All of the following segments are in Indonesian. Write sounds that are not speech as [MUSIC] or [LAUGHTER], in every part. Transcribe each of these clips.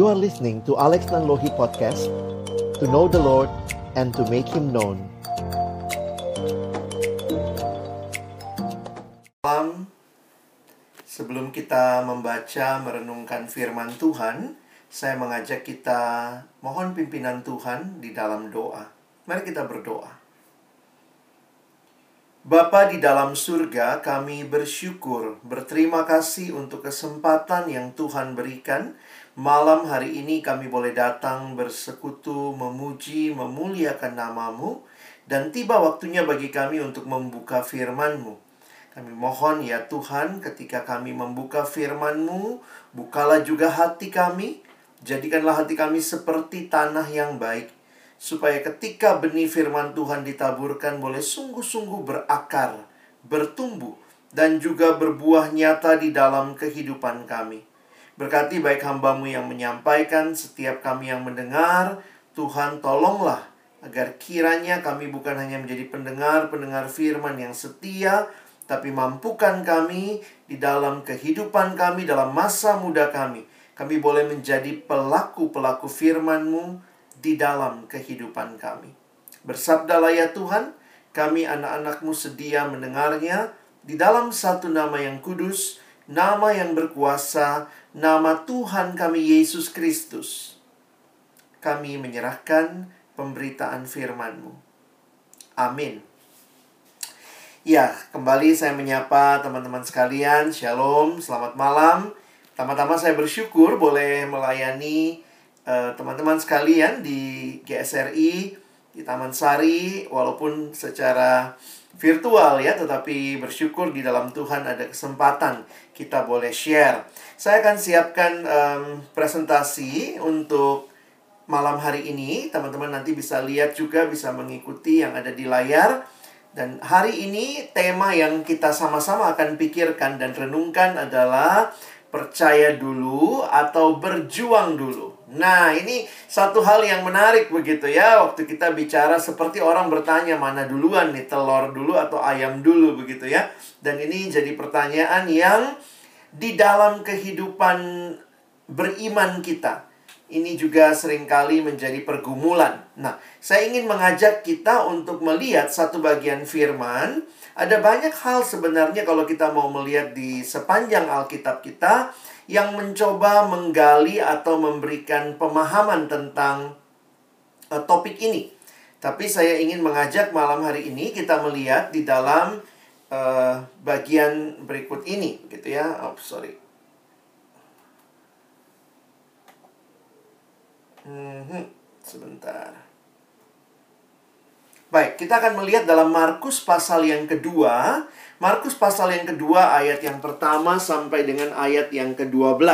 You are listening to Alex Nanlohi Podcast To know the Lord and to make Him known Malam, sebelum kita membaca merenungkan firman Tuhan, saya mengajak kita mohon pimpinan Tuhan di dalam doa. Mari kita berdoa. Bapa di dalam surga, kami bersyukur, berterima kasih untuk kesempatan yang Tuhan berikan. Malam hari ini kami boleh datang bersekutu, memuji, memuliakan namamu, dan tiba waktunya bagi kami untuk membuka firman-Mu. Kami mohon ya Tuhan ketika kami membuka firman-Mu, bukalah juga hati kami, jadikanlah hati kami seperti tanah yang baik, supaya ketika benih firman Tuhan ditaburkan boleh sungguh-sungguh berakar, bertumbuh, dan juga berbuah nyata di dalam kehidupan kami. Berkati baik hambamu yang menyampaikan, setiap kami yang mendengar, Tuhan tolonglah agar kiranya kami bukan hanya menjadi pendengar-pendengar firman yang setia, tapi mampukan kami di dalam kehidupan kami, dalam masa muda kami. Kami boleh menjadi pelaku-pelaku firman-Mu, di dalam kehidupan kami. Bersabdalah ya Tuhan, kami anak-anakmu sedia mendengarnya di dalam satu nama yang kudus, nama yang berkuasa, nama Tuhan kami Yesus Kristus. Kami menyerahkan pemberitaan firman-Mu. Amin. Ya, kembali saya menyapa teman-teman sekalian. Shalom, selamat malam. Tama-tama saya bersyukur boleh melayani Eh, teman-teman uh, sekalian di GSRI di Taman Sari walaupun secara virtual ya tetapi bersyukur di dalam Tuhan ada kesempatan kita boleh share. Saya akan siapkan um, presentasi untuk malam hari ini. Teman-teman nanti bisa lihat juga bisa mengikuti yang ada di layar. Dan hari ini tema yang kita sama-sama akan pikirkan dan renungkan adalah percaya dulu atau berjuang dulu. Nah, ini satu hal yang menarik begitu ya. Waktu kita bicara seperti orang bertanya mana duluan nih, telur dulu atau ayam dulu begitu ya. Dan ini jadi pertanyaan yang di dalam kehidupan beriman kita. Ini juga sering kali menjadi pergumulan. Nah, saya ingin mengajak kita untuk melihat satu bagian firman. Ada banyak hal sebenarnya kalau kita mau melihat di sepanjang Alkitab kita yang mencoba menggali atau memberikan pemahaman tentang uh, topik ini. Tapi saya ingin mengajak malam hari ini kita melihat di dalam uh, bagian berikut ini, gitu ya. Oh, sorry. Hmm, sebentar. Baik, kita akan melihat dalam Markus pasal yang kedua Markus pasal yang kedua ayat yang pertama sampai dengan ayat yang ke-12.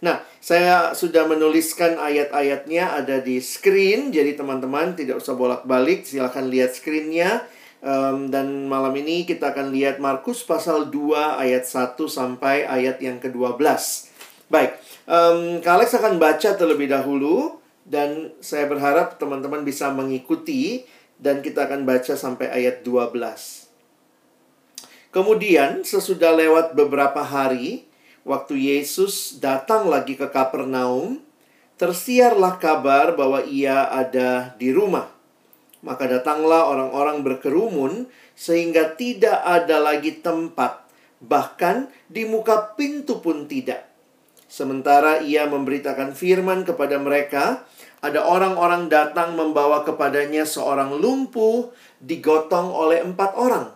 Nah, saya sudah menuliskan ayat-ayatnya ada di screen, jadi teman-teman tidak usah bolak-balik, silahkan lihat screennya. Um, dan malam ini kita akan lihat Markus pasal 2 ayat 1 sampai ayat yang ke-12. Baik, um, Alex akan baca terlebih dahulu dan saya berharap teman-teman bisa mengikuti dan kita akan baca sampai ayat 12. Kemudian sesudah lewat beberapa hari, waktu Yesus datang lagi ke Kapernaum, tersiarlah kabar bahwa ia ada di rumah. Maka datanglah orang-orang berkerumun sehingga tidak ada lagi tempat, bahkan di muka pintu pun tidak. Sementara ia memberitakan firman kepada mereka, ada orang-orang datang membawa kepadanya seorang lumpuh digotong oleh empat orang.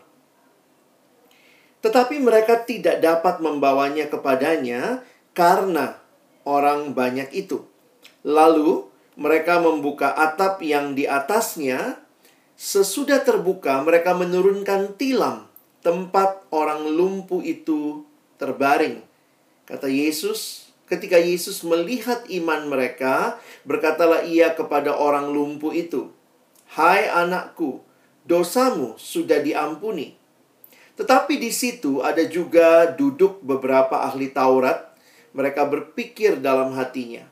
Tetapi mereka tidak dapat membawanya kepadanya karena orang banyak itu. Lalu mereka membuka atap yang di atasnya. Sesudah terbuka, mereka menurunkan tilam tempat orang lumpuh itu terbaring. Kata Yesus, ketika Yesus melihat iman mereka, berkatalah ia kepada orang lumpuh itu, "Hai anakku, dosamu sudah diampuni." Tetapi di situ ada juga duduk beberapa ahli Taurat. Mereka berpikir dalam hatinya,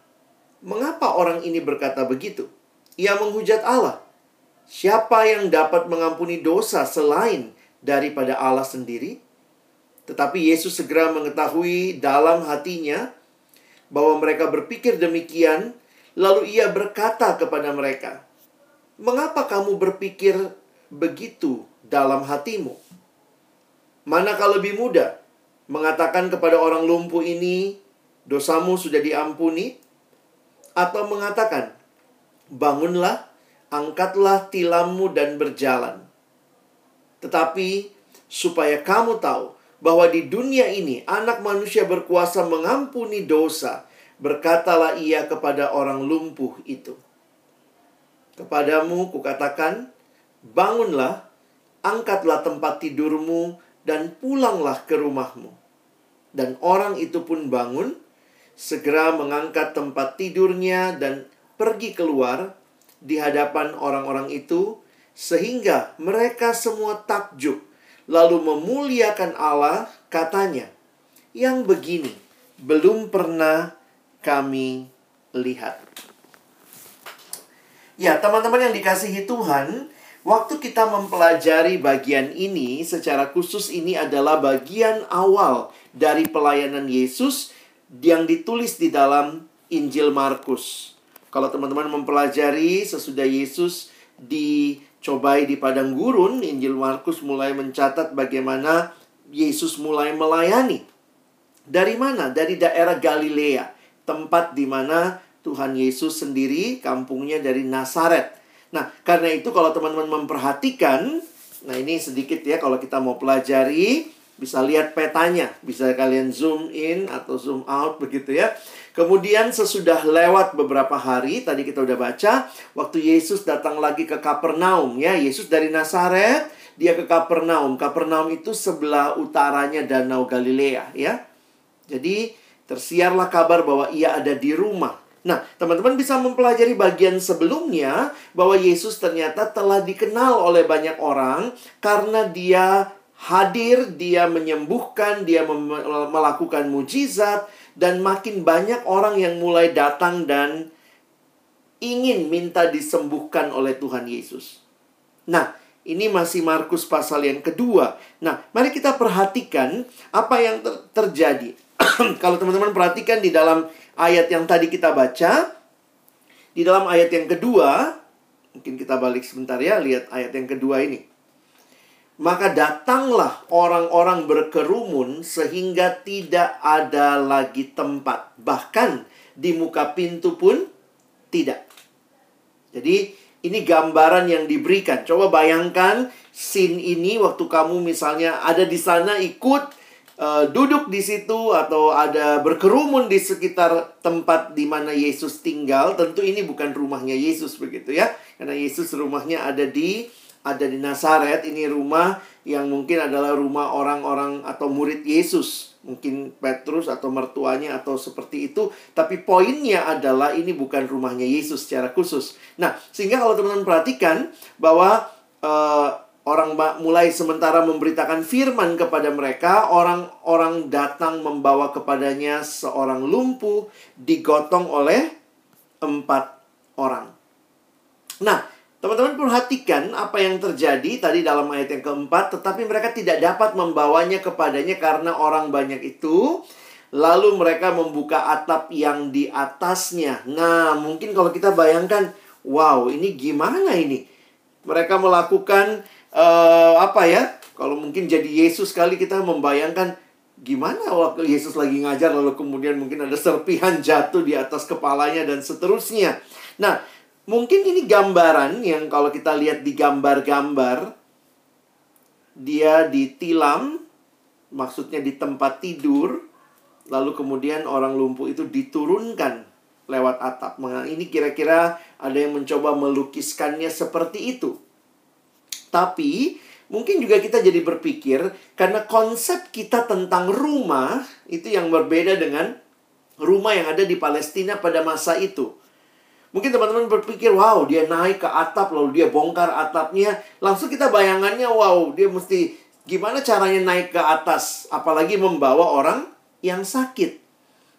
"Mengapa orang ini berkata begitu?" Ia menghujat Allah. Siapa yang dapat mengampuni dosa selain daripada Allah sendiri? Tetapi Yesus segera mengetahui dalam hatinya, bahwa mereka berpikir demikian, lalu ia berkata kepada mereka, "Mengapa kamu berpikir begitu dalam hatimu? Manakah lebih mudah mengatakan kepada orang lumpuh ini, dosamu sudah diampuni, atau mengatakan, bangunlah, angkatlah tilammu dan berjalan. Tetapi supaya kamu tahu bahwa di dunia ini anak manusia berkuasa mengampuni dosa, berkatalah ia kepada orang lumpuh itu. Kepadamu kukatakan, bangunlah, angkatlah tempat tidurmu, dan pulanglah ke rumahmu. Dan orang itu pun bangun, segera mengangkat tempat tidurnya dan pergi keluar di hadapan orang-orang itu, sehingga mereka semua takjub, lalu memuliakan Allah, katanya, "Yang begini belum pernah kami lihat." Ya, teman-teman yang dikasihi Tuhan, waktu kita mempelajari bagian ini secara khusus ini adalah bagian awal dari pelayanan Yesus yang ditulis di dalam Injil Markus. Kalau teman-teman mempelajari sesudah Yesus dicobai di padang gurun, Injil Markus mulai mencatat bagaimana Yesus mulai melayani. Dari mana? Dari daerah Galilea, tempat di mana Tuhan Yesus sendiri kampungnya dari Nazaret. Nah, karena itu kalau teman-teman memperhatikan, nah ini sedikit ya kalau kita mau pelajari, bisa lihat petanya, bisa kalian zoom in atau zoom out begitu ya. Kemudian sesudah lewat beberapa hari, tadi kita udah baca, waktu Yesus datang lagi ke Kapernaum ya, Yesus dari Nazaret, dia ke Kapernaum. Kapernaum itu sebelah utaranya Danau Galilea ya. Jadi tersiarlah kabar bahwa ia ada di rumah Nah, teman-teman bisa mempelajari bagian sebelumnya bahwa Yesus ternyata telah dikenal oleh banyak orang karena dia hadir, dia menyembuhkan, dia melakukan mujizat dan makin banyak orang yang mulai datang dan ingin minta disembuhkan oleh Tuhan Yesus. Nah, ini masih Markus pasal yang kedua. Nah, mari kita perhatikan apa yang ter terjadi. [CLEARS THROAT] Kalau teman-teman perhatikan di dalam ayat yang tadi kita baca, di dalam ayat yang kedua, mungkin kita balik sebentar ya, lihat ayat yang kedua ini. Maka datanglah orang-orang berkerumun sehingga tidak ada lagi tempat. Bahkan di muka pintu pun tidak. Jadi ini gambaran yang diberikan. Coba bayangkan scene ini waktu kamu misalnya ada di sana ikut uh, duduk di situ atau ada berkerumun di sekitar tempat di mana Yesus tinggal, tentu ini bukan rumahnya Yesus begitu ya. Karena Yesus rumahnya ada di ada di Nazaret, ini rumah yang mungkin adalah rumah orang-orang atau murid Yesus. Mungkin Petrus atau mertuanya atau seperti itu. Tapi poinnya adalah ini bukan rumahnya Yesus secara khusus. Nah, sehingga kalau teman-teman perhatikan bahwa uh, Orang mulai sementara memberitakan firman kepada mereka, orang-orang datang membawa kepadanya seorang lumpuh digotong oleh empat orang. Nah, teman-teman perhatikan apa yang terjadi tadi dalam ayat yang keempat, tetapi mereka tidak dapat membawanya kepadanya karena orang banyak itu. Lalu mereka membuka atap yang di atasnya. Nah, mungkin kalau kita bayangkan, wow, ini gimana ini? Mereka melakukan uh, apa ya? Kalau mungkin jadi Yesus kali kita membayangkan gimana waktu Yesus lagi ngajar lalu kemudian mungkin ada serpihan jatuh di atas kepalanya dan seterusnya. Nah, mungkin ini gambaran yang kalau kita lihat di gambar-gambar dia ditilam maksudnya di tempat tidur lalu kemudian orang lumpuh itu diturunkan lewat atap. Ini kira-kira ada yang mencoba melukiskannya seperti itu. Tapi mungkin juga kita jadi berpikir karena konsep kita tentang rumah itu yang berbeda dengan rumah yang ada di Palestina pada masa itu. Mungkin teman-teman berpikir, wow, dia naik ke atap, lalu dia bongkar atapnya. Langsung kita bayangannya, wow, dia mesti gimana caranya naik ke atas. Apalagi membawa orang yang sakit.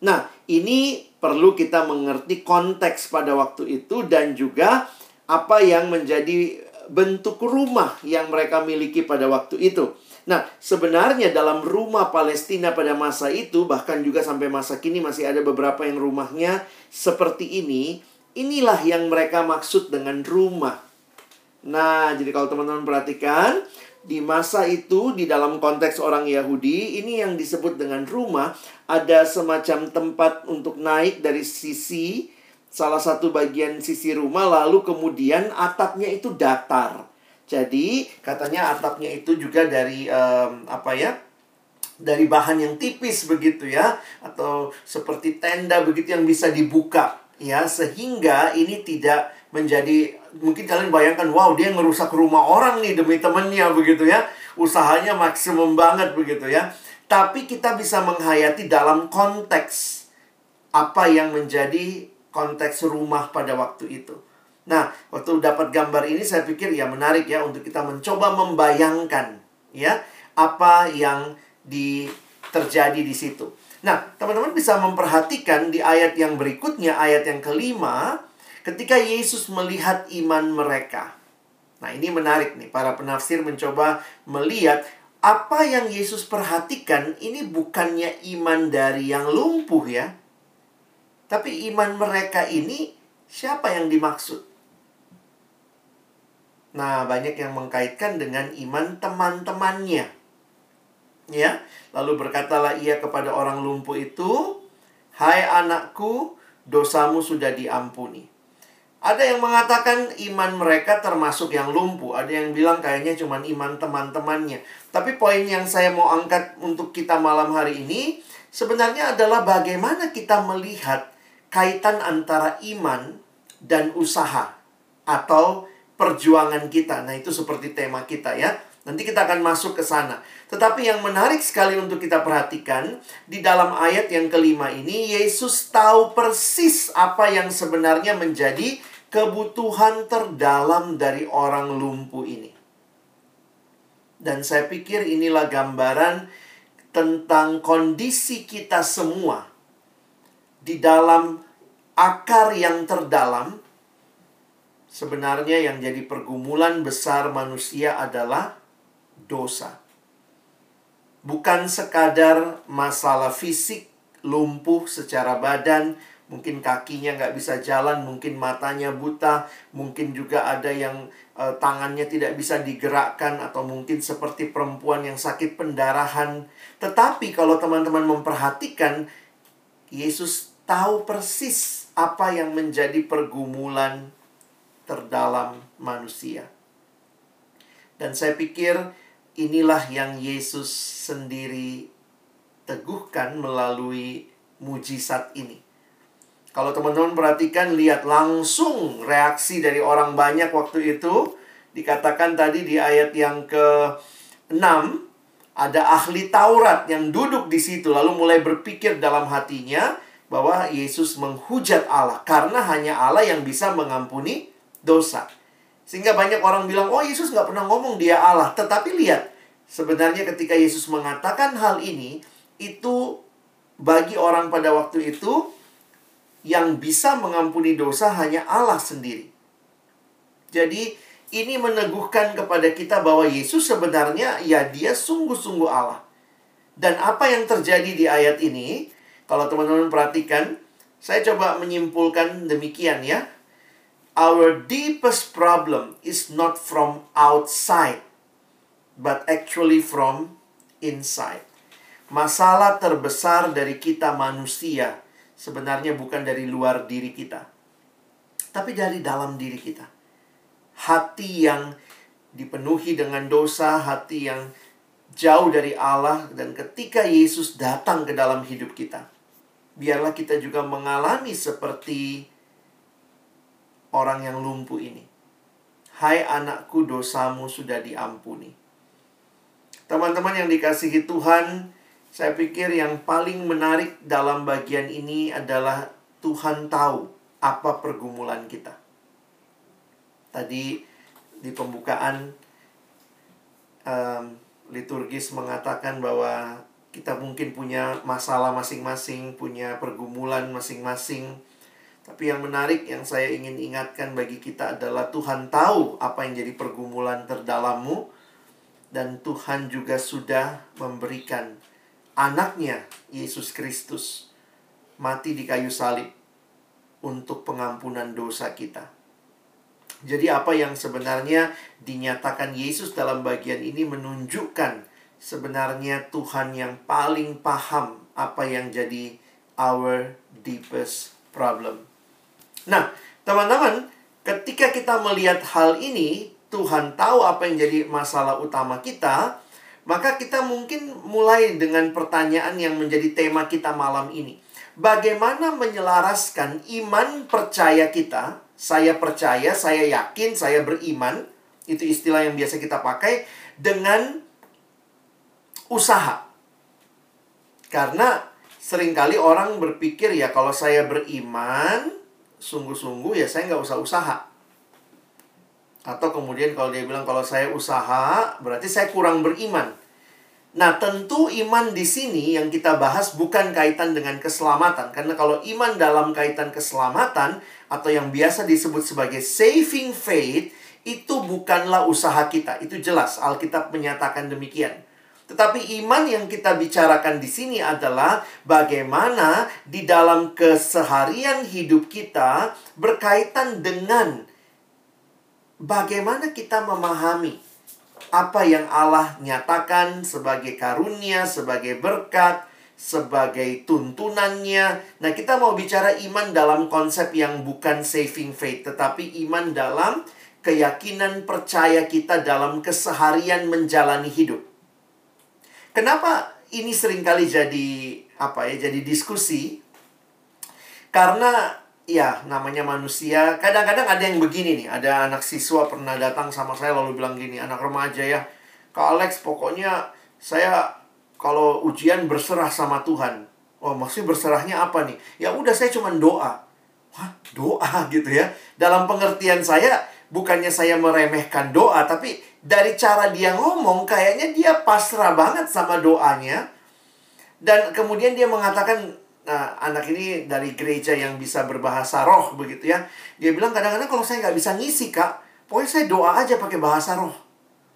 Nah, ini perlu kita mengerti konteks pada waktu itu dan juga apa yang menjadi bentuk rumah yang mereka miliki pada waktu itu. Nah, sebenarnya dalam rumah Palestina pada masa itu, bahkan juga sampai masa kini masih ada beberapa yang rumahnya seperti ini. Inilah yang mereka maksud dengan rumah. Nah, jadi kalau teman-teman perhatikan, di masa itu di dalam konteks orang Yahudi, ini yang disebut dengan rumah, ada semacam tempat untuk naik dari sisi salah satu bagian sisi rumah lalu kemudian atapnya itu datar. Jadi katanya atapnya itu juga dari um, apa ya? Dari bahan yang tipis begitu ya atau seperti tenda begitu yang bisa dibuka ya sehingga ini tidak menjadi mungkin kalian bayangkan wow dia ngerusak rumah orang nih demi temennya begitu ya usahanya maksimum banget begitu ya tapi kita bisa menghayati dalam konteks apa yang menjadi konteks rumah pada waktu itu Nah, waktu dapat gambar ini saya pikir ya menarik ya untuk kita mencoba membayangkan ya apa yang di terjadi di situ. Nah, teman-teman bisa memperhatikan di ayat yang berikutnya, ayat yang kelima, ketika Yesus melihat iman mereka. Nah, ini menarik nih, para penafsir mencoba melihat apa yang Yesus perhatikan ini bukannya iman dari yang lumpuh ya. Tapi iman mereka ini siapa yang dimaksud? Nah, banyak yang mengkaitkan dengan iman teman-temannya. Ya, lalu berkatalah ia kepada orang lumpuh itu, "Hai anakku, dosamu sudah diampuni." Ada yang mengatakan iman mereka termasuk yang lumpuh, ada yang bilang kayaknya cuma iman teman-temannya. Tapi poin yang saya mau angkat untuk kita malam hari ini sebenarnya adalah bagaimana kita melihat kaitan antara iman dan usaha atau perjuangan kita. Nah, itu seperti tema kita ya. Nanti kita akan masuk ke sana. Tetapi yang menarik sekali untuk kita perhatikan, di dalam ayat yang kelima ini, Yesus tahu persis apa yang sebenarnya menjadi kebutuhan terdalam dari orang lumpuh ini. Dan saya pikir inilah gambaran tentang kondisi kita semua di dalam akar yang terdalam Sebenarnya yang jadi pergumulan besar manusia adalah dosa. Bukan sekadar masalah fisik, lumpuh secara badan, mungkin kakinya nggak bisa jalan, mungkin matanya buta, mungkin juga ada yang e, tangannya tidak bisa digerakkan, atau mungkin seperti perempuan yang sakit pendarahan. Tetapi kalau teman-teman memperhatikan, Yesus tahu persis apa yang menjadi pergumulan terdalam manusia. Dan saya pikir inilah yang Yesus sendiri teguhkan melalui mujizat ini. Kalau teman-teman perhatikan, lihat langsung reaksi dari orang banyak waktu itu. Dikatakan tadi di ayat yang ke-6, ada ahli Taurat yang duduk di situ, lalu mulai berpikir dalam hatinya bahwa Yesus menghujat Allah, karena hanya Allah yang bisa mengampuni dosa. Sehingga banyak orang bilang, oh Yesus nggak pernah ngomong dia Allah. Tetapi lihat, sebenarnya ketika Yesus mengatakan hal ini, itu bagi orang pada waktu itu, yang bisa mengampuni dosa hanya Allah sendiri. Jadi, ini meneguhkan kepada kita bahwa Yesus sebenarnya ya dia sungguh-sungguh Allah. Dan apa yang terjadi di ayat ini, kalau teman-teman perhatikan, saya coba menyimpulkan demikian ya our deepest problem is not from outside, but actually from inside. Masalah terbesar dari kita manusia sebenarnya bukan dari luar diri kita, tapi dari dalam diri kita. Hati yang dipenuhi dengan dosa, hati yang jauh dari Allah, dan ketika Yesus datang ke dalam hidup kita, biarlah kita juga mengalami seperti orang yang lumpuh ini. Hai anakku, dosamu sudah diampuni. Teman-teman yang dikasihi Tuhan, saya pikir yang paling menarik dalam bagian ini adalah Tuhan tahu apa pergumulan kita. Tadi di pembukaan um, liturgis mengatakan bahwa kita mungkin punya masalah masing-masing, punya pergumulan masing-masing tapi yang menarik yang saya ingin ingatkan bagi kita adalah Tuhan tahu apa yang jadi pergumulan terdalammu dan Tuhan juga sudah memberikan anaknya Yesus Kristus mati di kayu salib untuk pengampunan dosa kita. Jadi apa yang sebenarnya dinyatakan Yesus dalam bagian ini menunjukkan sebenarnya Tuhan yang paling paham apa yang jadi our deepest problem. Nah, teman-teman, ketika kita melihat hal ini, Tuhan tahu apa yang jadi masalah utama kita, maka kita mungkin mulai dengan pertanyaan yang menjadi tema kita malam ini. Bagaimana menyelaraskan iman percaya kita saya percaya, saya yakin, saya beriman. Itu istilah yang biasa kita pakai dengan usaha. Karena sering kali orang berpikir ya kalau saya beriman, sungguh-sungguh ya saya nggak usah usaha. Atau kemudian kalau dia bilang kalau saya usaha, berarti saya kurang beriman. Nah, tentu iman di sini yang kita bahas bukan kaitan dengan keselamatan. Karena kalau iman dalam kaitan keselamatan atau yang biasa disebut sebagai saving faith, itu bukanlah usaha kita. Itu jelas Alkitab menyatakan demikian. Tetapi iman yang kita bicarakan di sini adalah bagaimana di dalam keseharian hidup kita berkaitan dengan bagaimana kita memahami apa yang Allah nyatakan sebagai karunia, sebagai berkat, sebagai tuntunannya. Nah, kita mau bicara iman dalam konsep yang bukan saving faith, tetapi iman dalam keyakinan percaya kita dalam keseharian menjalani hidup. Kenapa ini sering kali jadi apa ya, jadi diskusi? Karena ya namanya manusia kadang-kadang ada yang begini nih. Ada anak siswa pernah datang sama saya lalu bilang gini anak remaja ya Kak Alex pokoknya saya kalau ujian berserah sama Tuhan. Oh maksudnya berserahnya apa nih? Ya udah saya cuma doa. Wah, doa [LAUGHS] gitu ya? Dalam pengertian saya bukannya saya meremehkan doa tapi dari cara dia ngomong kayaknya dia pasrah banget sama doanya dan kemudian dia mengatakan Nah, anak ini dari gereja yang bisa berbahasa roh begitu ya. Dia bilang kadang-kadang kalau saya nggak bisa ngisi kak, pokoknya saya doa aja pakai bahasa roh.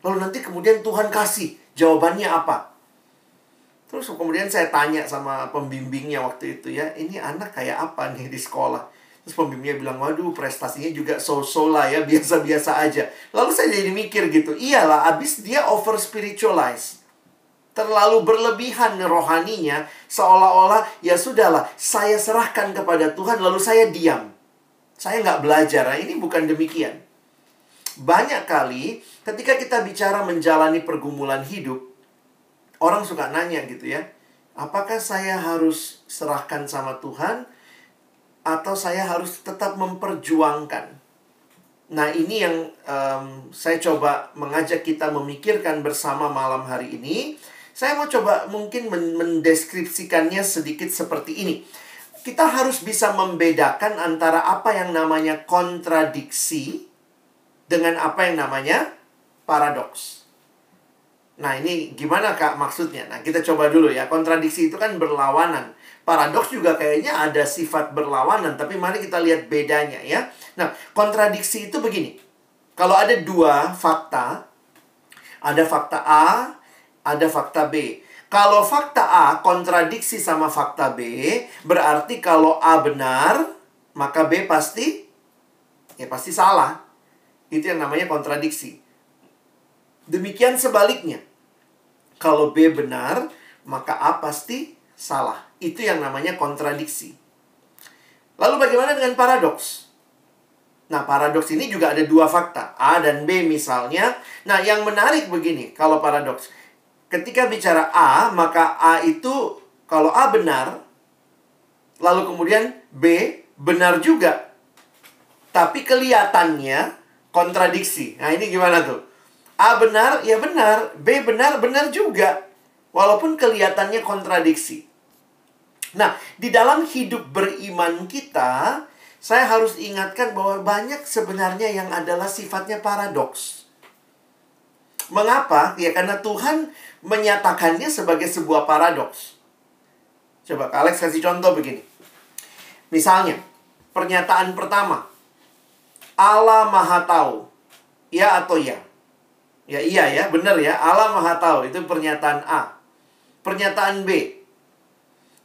Lalu nanti kemudian Tuhan kasih jawabannya apa. Terus kemudian saya tanya sama pembimbingnya waktu itu ya, ini anak kayak apa nih di sekolah? Terus pembimbingnya bilang, waduh prestasinya juga so-so lah ya, biasa-biasa aja. Lalu saya jadi mikir gitu, iyalah abis dia over spiritualize terlalu berlebihan rohaninya seolah-olah ya sudahlah saya serahkan kepada Tuhan lalu saya diam. Saya nggak belajar. Nah, ini bukan demikian. Banyak kali ketika kita bicara menjalani pergumulan hidup orang suka nanya gitu ya apakah saya harus serahkan sama Tuhan atau saya harus tetap memperjuangkan Nah, ini yang um, saya coba mengajak kita memikirkan bersama malam hari ini. Saya mau coba mungkin mendeskripsikannya sedikit seperti ini. Kita harus bisa membedakan antara apa yang namanya kontradiksi dengan apa yang namanya paradoks. Nah, ini gimana Kak maksudnya? Nah, kita coba dulu ya. Kontradiksi itu kan berlawanan. Paradoks juga kayaknya ada sifat berlawanan, tapi mari kita lihat bedanya ya. Nah, kontradiksi itu begini. Kalau ada dua fakta, ada fakta A, ada fakta B. Kalau fakta A kontradiksi sama fakta B, berarti kalau A benar, maka B pasti ya pasti salah. Itu yang namanya kontradiksi. Demikian sebaliknya. Kalau B benar, maka A pasti salah. Itu yang namanya kontradiksi. Lalu bagaimana dengan paradoks? Nah, paradoks ini juga ada dua fakta, A dan B misalnya. Nah, yang menarik begini, kalau paradoks ketika bicara A, maka A itu kalau A benar, lalu kemudian B benar juga. Tapi kelihatannya kontradiksi. Nah, ini gimana tuh? A benar, ya benar. B benar, benar juga. Walaupun kelihatannya kontradiksi. Nah, di dalam hidup beriman kita, saya harus ingatkan bahwa banyak sebenarnya yang adalah sifatnya paradoks. Mengapa? Ya karena Tuhan menyatakannya sebagai sebuah paradoks. Coba Alex kasih contoh begini. Misalnya, pernyataan pertama. Allah Maha Tahu. Ya atau ya? Ya iya ya, benar ya. Allah Maha tahu. Itu pernyataan A. Pernyataan B.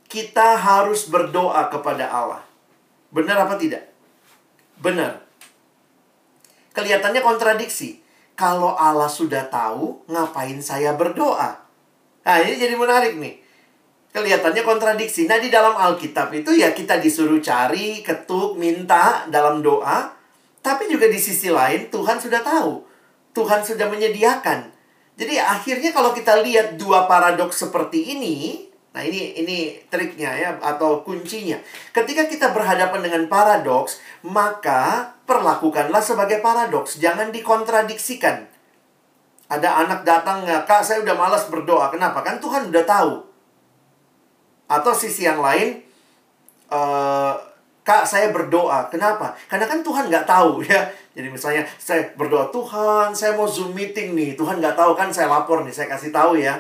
Kita harus berdoa kepada Allah. Benar apa tidak? Benar. Kelihatannya kontradiksi. Kalau Allah sudah tahu, ngapain saya berdoa? Nah, ini jadi menarik nih. Kelihatannya kontradiksi. Nah, di dalam Alkitab itu ya kita disuruh cari, ketuk, minta dalam doa. Tapi juga di sisi lain Tuhan sudah tahu. Tuhan sudah menyediakan. Jadi akhirnya kalau kita lihat dua paradoks seperti ini, nah ini ini triknya ya atau kuncinya. Ketika kita berhadapan dengan paradoks, maka perlakukanlah sebagai paradoks, jangan dikontradiksikan. Ada anak datang kak saya udah malas berdoa, kenapa? Kan Tuhan udah tahu. Atau sisi yang lain, uh, kak saya berdoa, kenapa? Karena kan Tuhan nggak tahu [LAUGHS] ya. Jadi misalnya saya berdoa Tuhan, saya mau zoom meeting nih. Tuhan nggak tahu kan saya lapor nih, saya kasih tahu ya.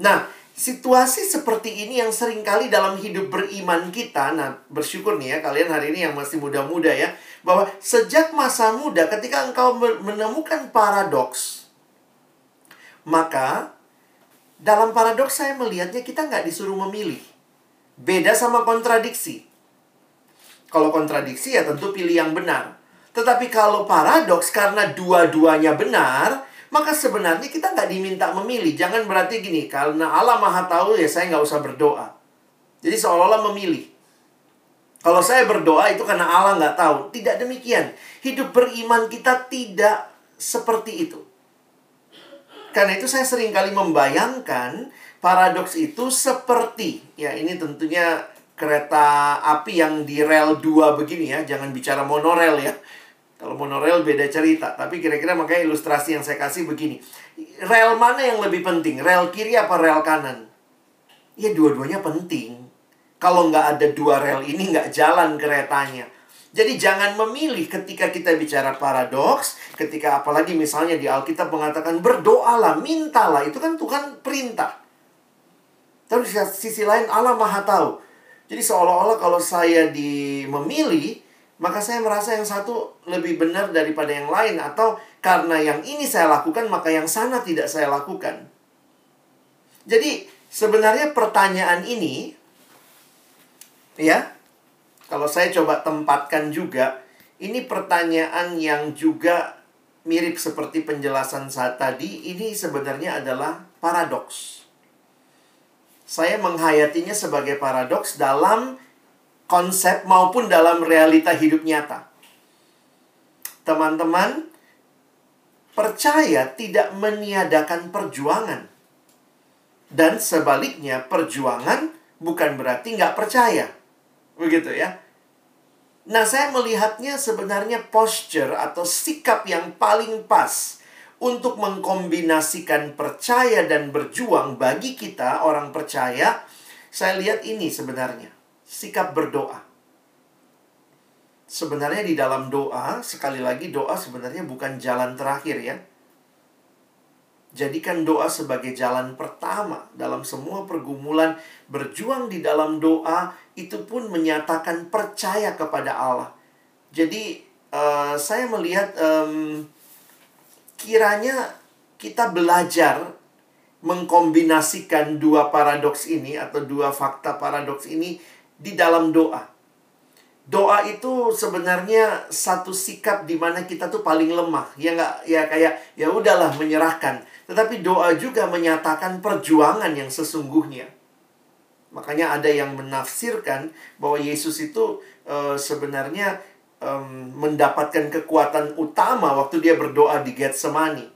Nah, situasi seperti ini yang sering kali dalam hidup beriman kita, nah bersyukur nih ya kalian hari ini yang masih muda-muda ya, bahwa sejak masa muda ketika engkau menemukan paradoks, maka dalam paradoks saya melihatnya kita nggak disuruh memilih. Beda sama kontradiksi. Kalau kontradiksi ya tentu pilih yang benar. Tetapi kalau paradoks karena dua-duanya benar, maka sebenarnya kita nggak diminta memilih. Jangan berarti gini, karena Allah maha tahu ya saya nggak usah berdoa. Jadi seolah-olah memilih. Kalau saya berdoa itu karena Allah nggak tahu. Tidak demikian. Hidup beriman kita tidak seperti itu. Karena itu saya sering kali membayangkan paradoks itu seperti, ya ini tentunya kereta api yang di rel 2 begini ya, jangan bicara monorail ya. Kalau monorail beda cerita, tapi kira-kira makanya ilustrasi yang saya kasih begini. Rel mana yang lebih penting? Rel kiri apa rel kanan? Ya dua-duanya penting. Kalau nggak ada dua rel ini nggak jalan keretanya. Jadi jangan memilih ketika kita bicara paradoks, ketika apalagi misalnya di Alkitab mengatakan berdoalah, mintalah, itu kan Tuhan perintah. Di sisi lain Allah Maha tahu. Jadi seolah-olah kalau saya di memilih, maka saya merasa yang satu lebih benar daripada yang lain atau karena yang ini saya lakukan maka yang sana tidak saya lakukan. Jadi sebenarnya pertanyaan ini ya kalau saya coba tempatkan juga ini pertanyaan yang juga mirip seperti penjelasan saat tadi ini sebenarnya adalah paradoks. Saya menghayatinya sebagai paradoks dalam konsep maupun dalam realita hidup nyata. Teman-teman, percaya tidak meniadakan perjuangan. Dan sebaliknya, perjuangan bukan berarti nggak percaya. Begitu ya. Nah, saya melihatnya sebenarnya posture atau sikap yang paling pas untuk mengkombinasikan percaya dan berjuang bagi kita, orang percaya. Saya lihat ini sebenarnya sikap berdoa. Sebenarnya di dalam doa, sekali lagi doa sebenarnya bukan jalan terakhir ya. Jadikan doa sebagai jalan pertama dalam semua pergumulan berjuang di dalam doa itu pun menyatakan percaya kepada Allah. Jadi uh, saya melihat um, kiranya kita belajar mengkombinasikan dua paradoks ini atau dua fakta paradoks ini di dalam doa. Doa itu sebenarnya satu sikap di mana kita tuh paling lemah. Ya nggak ya kayak ya udahlah menyerahkan. Tetapi doa juga menyatakan perjuangan yang sesungguhnya. Makanya ada yang menafsirkan bahwa Yesus itu e, sebenarnya e, mendapatkan kekuatan utama waktu dia berdoa di Getsemani.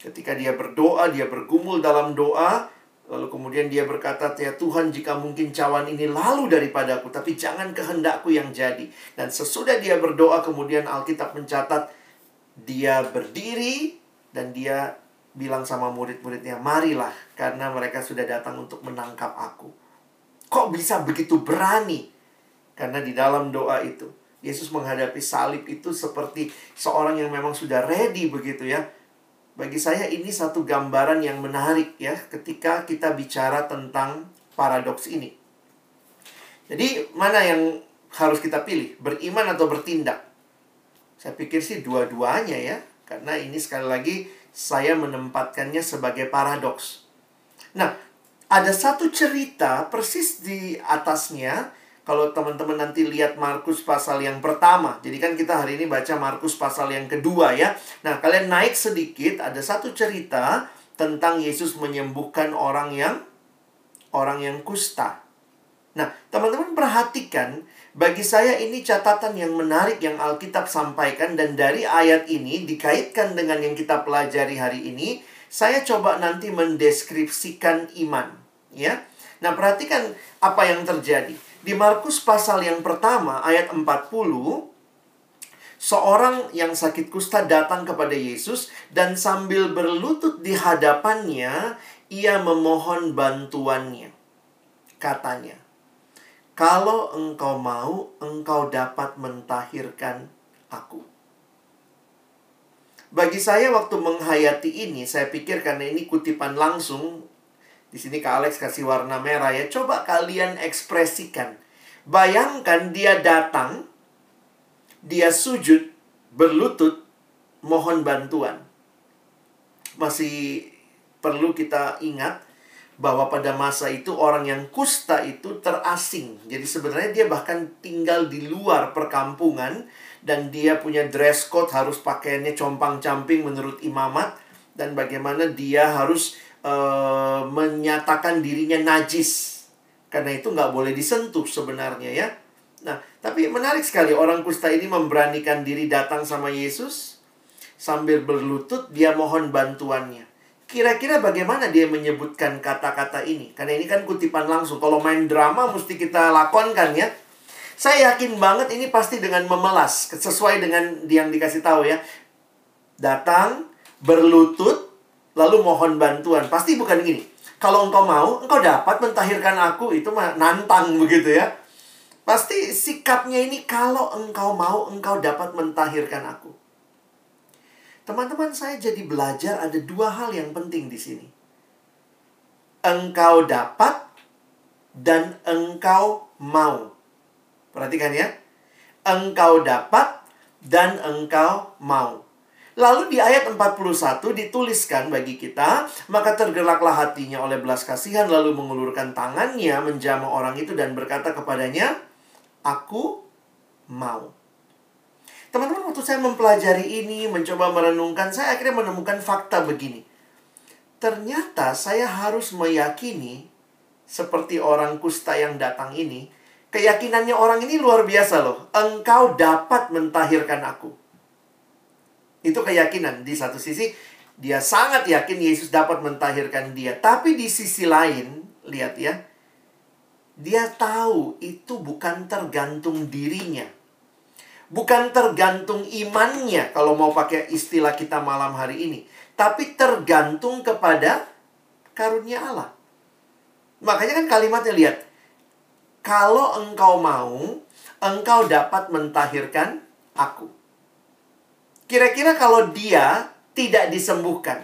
Ketika dia berdoa, dia bergumul dalam doa, Lalu kemudian dia berkata, ya Tuhan jika mungkin cawan ini lalu daripadaku, tapi jangan kehendakku yang jadi. Dan sesudah dia berdoa, kemudian Alkitab mencatat, dia berdiri dan dia bilang sama murid-muridnya, marilah karena mereka sudah datang untuk menangkap aku. Kok bisa begitu berani? Karena di dalam doa itu, Yesus menghadapi salib itu seperti seorang yang memang sudah ready begitu ya bagi saya ini satu gambaran yang menarik ya ketika kita bicara tentang paradoks ini. Jadi mana yang harus kita pilih? Beriman atau bertindak? Saya pikir sih dua-duanya ya. Karena ini sekali lagi saya menempatkannya sebagai paradoks. Nah, ada satu cerita persis di atasnya kalau teman-teman nanti lihat Markus pasal yang pertama. Jadi kan kita hari ini baca Markus pasal yang kedua ya. Nah, kalian naik sedikit ada satu cerita tentang Yesus menyembuhkan orang yang orang yang kusta. Nah, teman-teman perhatikan, bagi saya ini catatan yang menarik yang Alkitab sampaikan dan dari ayat ini dikaitkan dengan yang kita pelajari hari ini, saya coba nanti mendeskripsikan iman, ya. Nah, perhatikan apa yang terjadi. Di Markus pasal yang pertama ayat 40 Seorang yang sakit kusta datang kepada Yesus dan sambil berlutut di hadapannya ia memohon bantuannya. Katanya, "Kalau engkau mau, engkau dapat mentahirkan aku." Bagi saya waktu menghayati ini, saya pikir karena ini kutipan langsung di sini Kak Alex kasih warna merah ya. Coba kalian ekspresikan. Bayangkan dia datang, dia sujud, berlutut, mohon bantuan. Masih perlu kita ingat bahwa pada masa itu orang yang kusta itu terasing. Jadi sebenarnya dia bahkan tinggal di luar perkampungan dan dia punya dress code harus pakaiannya compang-camping menurut imamat dan bagaimana dia harus uh, menyatakan dirinya najis. Karena itu nggak boleh disentuh sebenarnya ya. Nah, tapi menarik sekali orang kusta ini memberanikan diri datang sama Yesus. Sambil berlutut dia mohon bantuannya. Kira-kira bagaimana dia menyebutkan kata-kata ini? Karena ini kan kutipan langsung. Kalau main drama mesti kita lakonkan ya. Saya yakin banget ini pasti dengan memelas. Sesuai dengan yang dikasih tahu ya. Datang, berlutut, lalu mohon bantuan. Pasti bukan gini. Kalau engkau mau, engkau dapat mentahirkan aku. Itu mah nantang begitu ya. Pasti sikapnya ini kalau engkau mau, engkau dapat mentahirkan aku. Teman-teman saya jadi belajar ada dua hal yang penting di sini. Engkau dapat dan engkau mau. Perhatikan ya. Engkau dapat dan engkau mau. Lalu di ayat 41 dituliskan bagi kita, maka tergeraklah hatinya oleh belas kasihan lalu mengulurkan tangannya menjamah orang itu dan berkata kepadanya, "Aku mau." Teman-teman, waktu saya mempelajari ini, mencoba merenungkan, saya akhirnya menemukan fakta begini. Ternyata saya harus meyakini seperti orang kusta yang datang ini, keyakinannya orang ini luar biasa loh. Engkau dapat mentahirkan aku. Itu keyakinan. Di satu sisi, dia sangat yakin Yesus dapat mentahirkan dia. Tapi di sisi lain, lihat ya, dia tahu itu bukan tergantung dirinya. Bukan tergantung imannya kalau mau pakai istilah kita malam hari ini. Tapi tergantung kepada karunia Allah. Makanya kan kalimatnya lihat. Kalau engkau mau, engkau dapat mentahirkan aku. Kira-kira kalau dia tidak disembuhkan.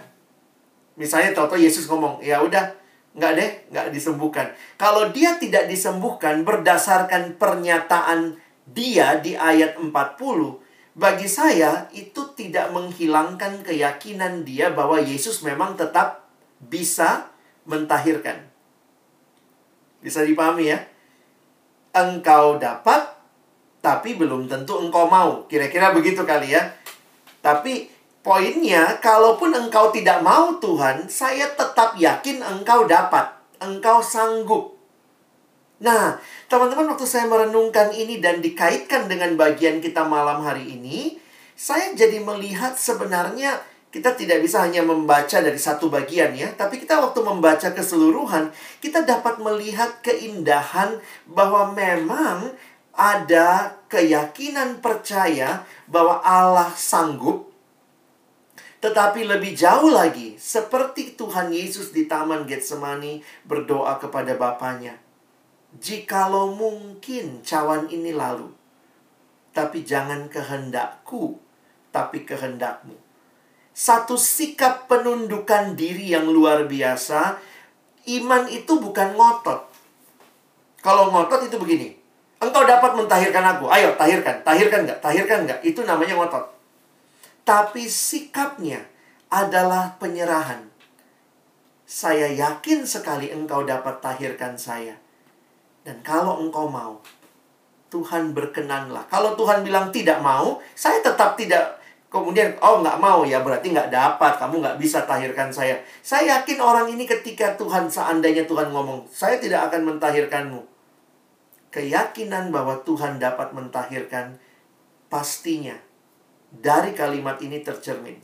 Misalnya toto Yesus ngomong, ya udah, nggak deh, nggak disembuhkan. Kalau dia tidak disembuhkan berdasarkan pernyataan dia di ayat 40, bagi saya itu tidak menghilangkan keyakinan dia bahwa Yesus memang tetap bisa mentahirkan. Bisa dipahami ya? Engkau dapat, tapi belum tentu engkau mau. Kira-kira begitu kali ya. Tapi poinnya, kalaupun engkau tidak mau Tuhan, saya tetap yakin engkau dapat. Engkau sanggup. Nah, teman-teman waktu saya merenungkan ini dan dikaitkan dengan bagian kita malam hari ini, saya jadi melihat sebenarnya kita tidak bisa hanya membaca dari satu bagian ya, tapi kita waktu membaca keseluruhan, kita dapat melihat keindahan bahwa memang ada keyakinan percaya bahwa Allah sanggup. Tetapi lebih jauh lagi, seperti Tuhan Yesus di Taman Getsemani berdoa kepada Bapaknya. Jikalau mungkin cawan ini lalu, tapi jangan kehendakku, tapi kehendakmu. Satu sikap penundukan diri yang luar biasa, iman itu bukan ngotot. Kalau ngotot itu begini, Engkau dapat mentahirkan aku. Ayo, tahirkan. Tahirkan nggak? Tahirkan nggak? Itu namanya ngotot. Tapi sikapnya adalah penyerahan. Saya yakin sekali engkau dapat tahirkan saya. Dan kalau engkau mau, Tuhan berkenanlah. Kalau Tuhan bilang tidak mau, saya tetap tidak Kemudian, oh nggak mau ya, berarti nggak dapat, kamu nggak bisa tahirkan saya. Saya yakin orang ini ketika Tuhan, seandainya Tuhan ngomong, saya tidak akan mentahirkanmu. Keyakinan bahwa Tuhan dapat mentahirkan, pastinya dari kalimat ini tercermin.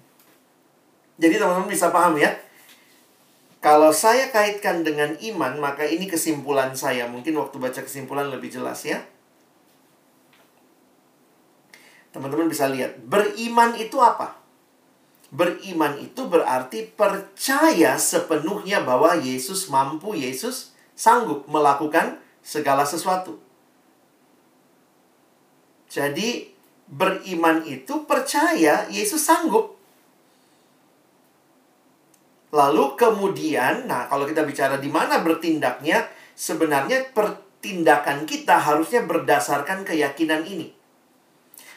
Jadi teman-teman bisa paham ya. Kalau saya kaitkan dengan iman, maka ini kesimpulan saya. Mungkin waktu baca kesimpulan lebih jelas ya. Teman-teman bisa lihat, beriman itu apa? Beriman itu berarti percaya sepenuhnya bahwa Yesus mampu, Yesus sanggup melakukan segala sesuatu. Jadi, beriman itu percaya Yesus sanggup. Lalu kemudian, nah kalau kita bicara di mana bertindaknya, sebenarnya pertindakan kita harusnya berdasarkan keyakinan ini.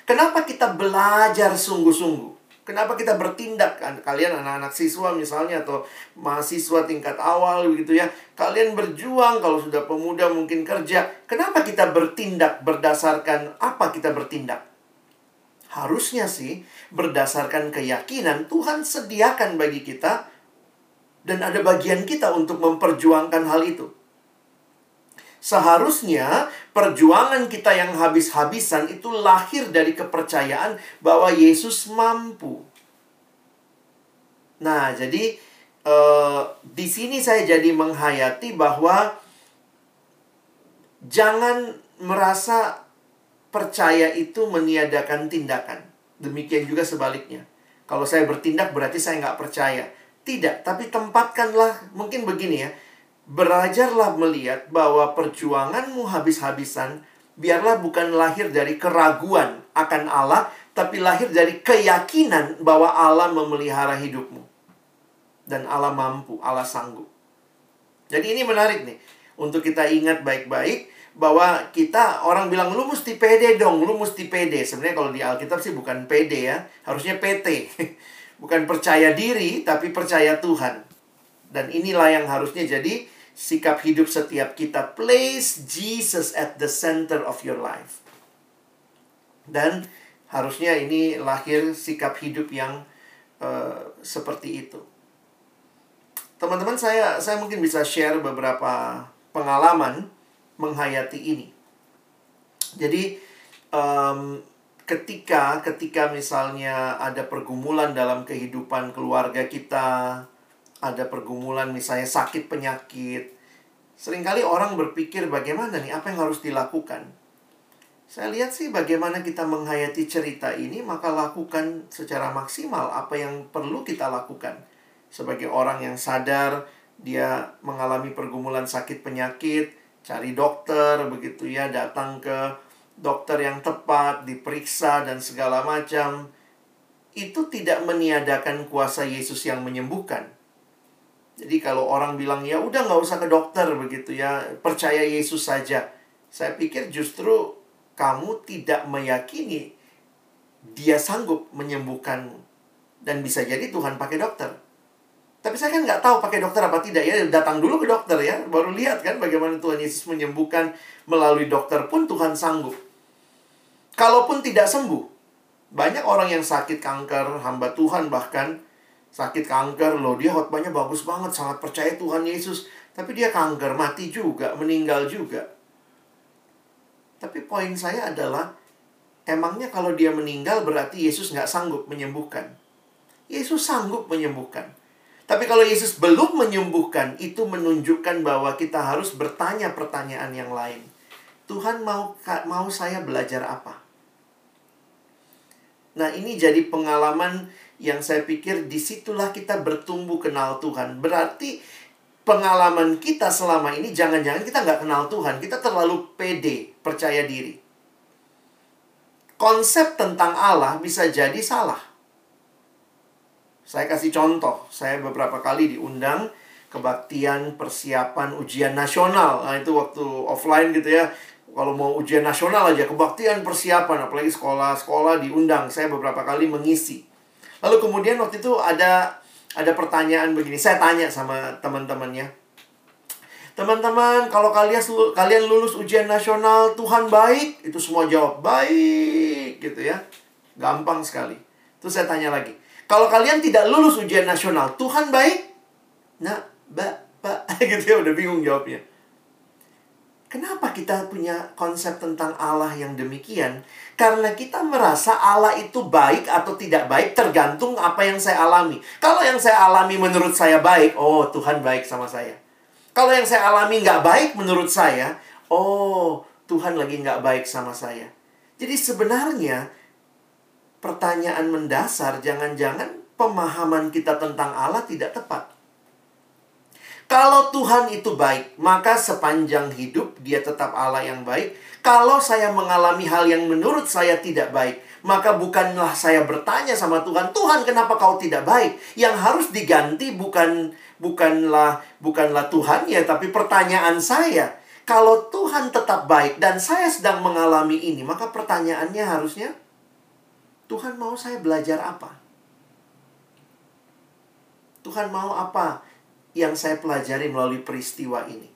Kenapa kita belajar sungguh-sungguh? Kenapa kita bertindak? Kalian anak-anak siswa misalnya atau mahasiswa tingkat awal begitu ya. Kalian berjuang kalau sudah pemuda mungkin kerja. Kenapa kita bertindak berdasarkan apa kita bertindak? Harusnya sih berdasarkan keyakinan Tuhan sediakan bagi kita dan ada bagian kita untuk memperjuangkan hal itu. Seharusnya perjuangan kita yang habis-habisan itu lahir dari kepercayaan bahwa Yesus mampu. Nah, jadi uh, di sini saya jadi menghayati bahwa jangan merasa percaya itu meniadakan tindakan. Demikian juga sebaliknya. Kalau saya bertindak berarti saya nggak percaya. Tidak, tapi tempatkanlah mungkin begini ya Belajarlah melihat bahwa perjuanganmu habis-habisan biarlah bukan lahir dari keraguan akan Allah, tapi lahir dari keyakinan bahwa Allah memelihara hidupmu. Dan Allah mampu, Allah sanggup. Jadi ini menarik nih. Untuk kita ingat baik-baik bahwa kita orang bilang lu mesti pede dong, lu mesti pede. Sebenarnya kalau di Alkitab sih bukan pede ya, harusnya PT. [LAUGHS] bukan percaya diri tapi percaya Tuhan. Dan inilah yang harusnya jadi sikap hidup setiap kita place Jesus at the center of your life. Dan harusnya ini lahir sikap hidup yang uh, seperti itu. Teman-teman saya saya mungkin bisa share beberapa pengalaman menghayati ini. Jadi um, ketika ketika misalnya ada pergumulan dalam kehidupan keluarga kita, ada pergumulan misalnya sakit penyakit. Seringkali orang berpikir bagaimana nih, apa yang harus dilakukan? Saya lihat sih bagaimana kita menghayati cerita ini, maka lakukan secara maksimal apa yang perlu kita lakukan. Sebagai orang yang sadar, dia mengalami pergumulan sakit penyakit, cari dokter, begitu ya, datang ke dokter yang tepat, diperiksa, dan segala macam. Itu tidak meniadakan kuasa Yesus yang menyembuhkan jadi kalau orang bilang ya udah nggak usah ke dokter begitu ya, percaya Yesus saja. Saya pikir justru kamu tidak meyakini dia sanggup menyembuhkanmu. Dan bisa jadi Tuhan pakai dokter. Tapi saya kan nggak tahu pakai dokter apa tidak ya. Datang dulu ke dokter ya. Baru lihat kan bagaimana Tuhan Yesus menyembuhkan melalui dokter pun Tuhan sanggup. Kalaupun tidak sembuh. Banyak orang yang sakit kanker, hamba Tuhan bahkan sakit kanker loh. Dia khotbahnya bagus banget sangat percaya Tuhan Yesus. Tapi dia kanker mati juga meninggal juga. Tapi poin saya adalah emangnya kalau dia meninggal berarti Yesus nggak sanggup menyembuhkan? Yesus sanggup menyembuhkan. Tapi kalau Yesus belum menyembuhkan itu menunjukkan bahwa kita harus bertanya pertanyaan yang lain. Tuhan mau mau saya belajar apa? Nah ini jadi pengalaman yang saya pikir di situlah kita bertumbuh kenal Tuhan. Berarti pengalaman kita selama ini jangan-jangan kita nggak kenal Tuhan. Kita terlalu pede, percaya diri. Konsep tentang Allah bisa jadi salah. Saya kasih contoh. Saya beberapa kali diundang kebaktian persiapan ujian nasional. Nah, itu waktu offline gitu ya. Kalau mau ujian nasional aja, kebaktian persiapan. Apalagi sekolah-sekolah diundang. Saya beberapa kali mengisi. Lalu kemudian waktu itu ada ada pertanyaan begini. Saya tanya sama teman-temannya. Teman-teman, kalau kalian kalian lulus ujian nasional, Tuhan baik, itu semua jawab baik gitu ya. Gampang sekali. Terus saya tanya lagi, kalau kalian tidak lulus ujian nasional, Tuhan baik? Nah, ba, ba, gitu ya udah bingung jawabnya. Kenapa kita punya konsep tentang Allah yang demikian? Karena kita merasa Allah itu baik atau tidak baik tergantung apa yang saya alami. Kalau yang saya alami menurut saya baik, oh Tuhan baik sama saya. Kalau yang saya alami nggak baik menurut saya, oh Tuhan lagi nggak baik sama saya. Jadi sebenarnya pertanyaan mendasar jangan-jangan pemahaman kita tentang Allah tidak tepat. Kalau Tuhan itu baik, maka sepanjang hidup dia tetap Allah yang baik. Kalau saya mengalami hal yang menurut saya tidak baik, maka bukanlah saya bertanya sama Tuhan, Tuhan kenapa kau tidak baik? Yang harus diganti bukan bukanlah bukanlah Tuhan ya, tapi pertanyaan saya. Kalau Tuhan tetap baik dan saya sedang mengalami ini, maka pertanyaannya harusnya Tuhan mau saya belajar apa? Tuhan mau apa? Yang saya pelajari melalui peristiwa ini.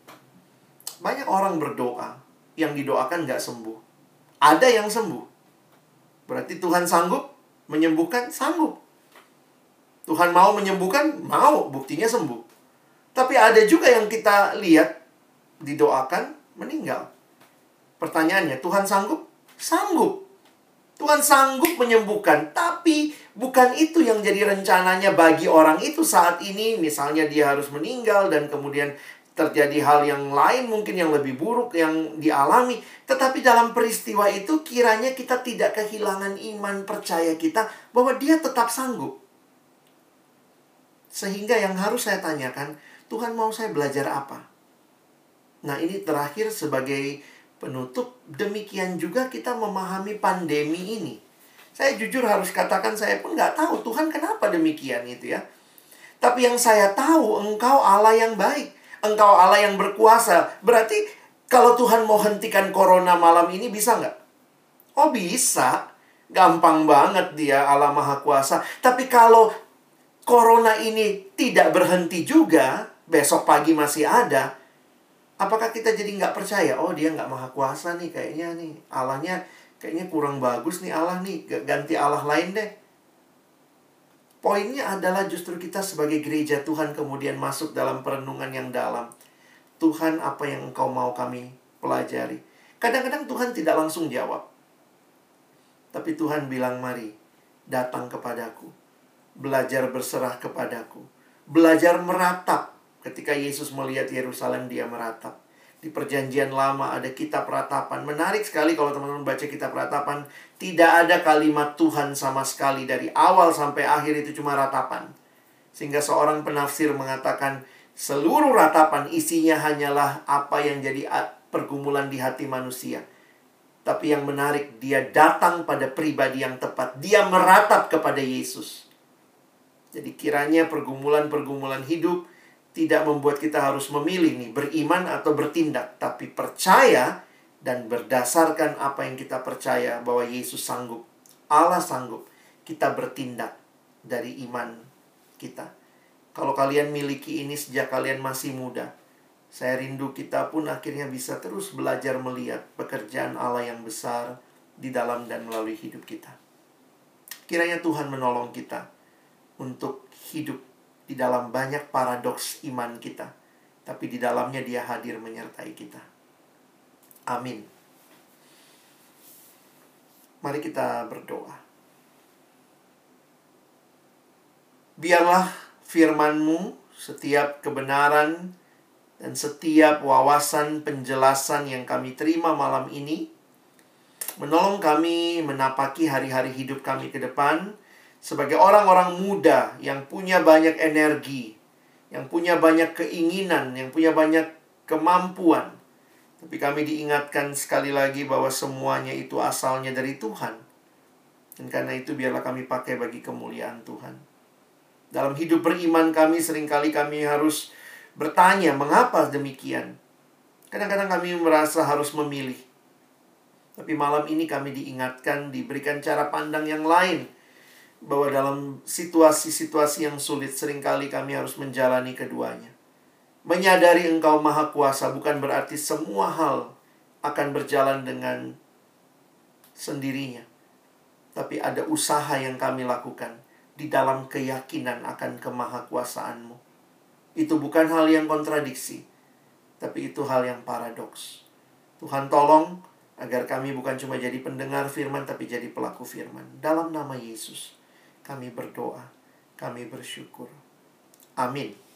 Banyak orang berdoa, yang didoakan nggak sembuh. Ada yang sembuh. Berarti Tuhan sanggup menyembuhkan? Sanggup. Tuhan mau menyembuhkan? Mau. Buktinya sembuh. Tapi ada juga yang kita lihat, didoakan, meninggal. Pertanyaannya, Tuhan sanggup? Sanggup. Tuhan sanggup menyembuhkan, tapi bukan itu yang jadi rencananya bagi orang itu saat ini. Misalnya dia harus meninggal dan kemudian terjadi hal yang lain mungkin yang lebih buruk yang dialami. Tetapi dalam peristiwa itu kiranya kita tidak kehilangan iman percaya kita bahwa dia tetap sanggup. Sehingga yang harus saya tanyakan, Tuhan mau saya belajar apa? Nah ini terakhir sebagai penutup, demikian juga kita memahami pandemi ini. Saya jujur harus katakan saya pun nggak tahu Tuhan kenapa demikian itu ya. Tapi yang saya tahu engkau Allah yang baik. Engkau Allah yang berkuasa. Berarti kalau Tuhan mau hentikan corona malam ini bisa nggak? Oh bisa. Gampang banget dia Allah Maha Kuasa. Tapi kalau corona ini tidak berhenti juga, besok pagi masih ada, apakah kita jadi nggak percaya oh dia nggak maha kuasa nih kayaknya nih Allahnya kayaknya kurang bagus nih Allah nih. Ganti Allah lain deh. Poinnya adalah justru kita sebagai gereja Tuhan kemudian masuk dalam perenungan yang dalam. Tuhan apa yang engkau mau kami pelajari. Kadang-kadang Tuhan tidak langsung jawab. Tapi Tuhan bilang mari datang kepadaku. Belajar berserah kepadaku. Belajar meratap. Ketika Yesus melihat Yerusalem, dia meratap. Di perjanjian lama ada kitab ratapan. Menarik sekali kalau teman-teman baca kitab ratapan. Tidak ada kalimat Tuhan sama sekali. Dari awal sampai akhir itu cuma ratapan. Sehingga seorang penafsir mengatakan, seluruh ratapan isinya hanyalah apa yang jadi pergumulan di hati manusia. Tapi yang menarik, dia datang pada pribadi yang tepat. Dia meratap kepada Yesus. Jadi kiranya pergumulan-pergumulan hidup tidak membuat kita harus memilih nih beriman atau bertindak, tapi percaya dan berdasarkan apa yang kita percaya bahwa Yesus sanggup, Allah sanggup, kita bertindak dari iman kita. Kalau kalian miliki ini sejak kalian masih muda, saya rindu kita pun akhirnya bisa terus belajar melihat pekerjaan Allah yang besar di dalam dan melalui hidup kita. Kiranya Tuhan menolong kita untuk hidup di dalam banyak paradoks iman kita, tapi di dalamnya Dia hadir menyertai kita. Amin. Mari kita berdoa. Biarlah firman-Mu setiap kebenaran dan setiap wawasan penjelasan yang kami terima malam ini menolong kami menapaki hari-hari hidup kami ke depan sebagai orang-orang muda yang punya banyak energi, yang punya banyak keinginan, yang punya banyak kemampuan. Tapi kami diingatkan sekali lagi bahwa semuanya itu asalnya dari Tuhan. Dan karena itu biarlah kami pakai bagi kemuliaan Tuhan. Dalam hidup beriman kami sering kali kami harus bertanya mengapa demikian. Kadang-kadang kami merasa harus memilih. Tapi malam ini kami diingatkan, diberikan cara pandang yang lain bahwa dalam situasi-situasi yang sulit sering kali kami harus menjalani keduanya. Menyadari Engkau Maha Kuasa bukan berarti semua hal akan berjalan dengan sendirinya. Tapi ada usaha yang kami lakukan di dalam keyakinan akan kemahakuasaanmu. Itu bukan hal yang kontradiksi, tapi itu hal yang paradoks. Tuhan tolong agar kami bukan cuma jadi pendengar firman, tapi jadi pelaku firman. Dalam nama Yesus, kami berdoa, kami bersyukur. Amin.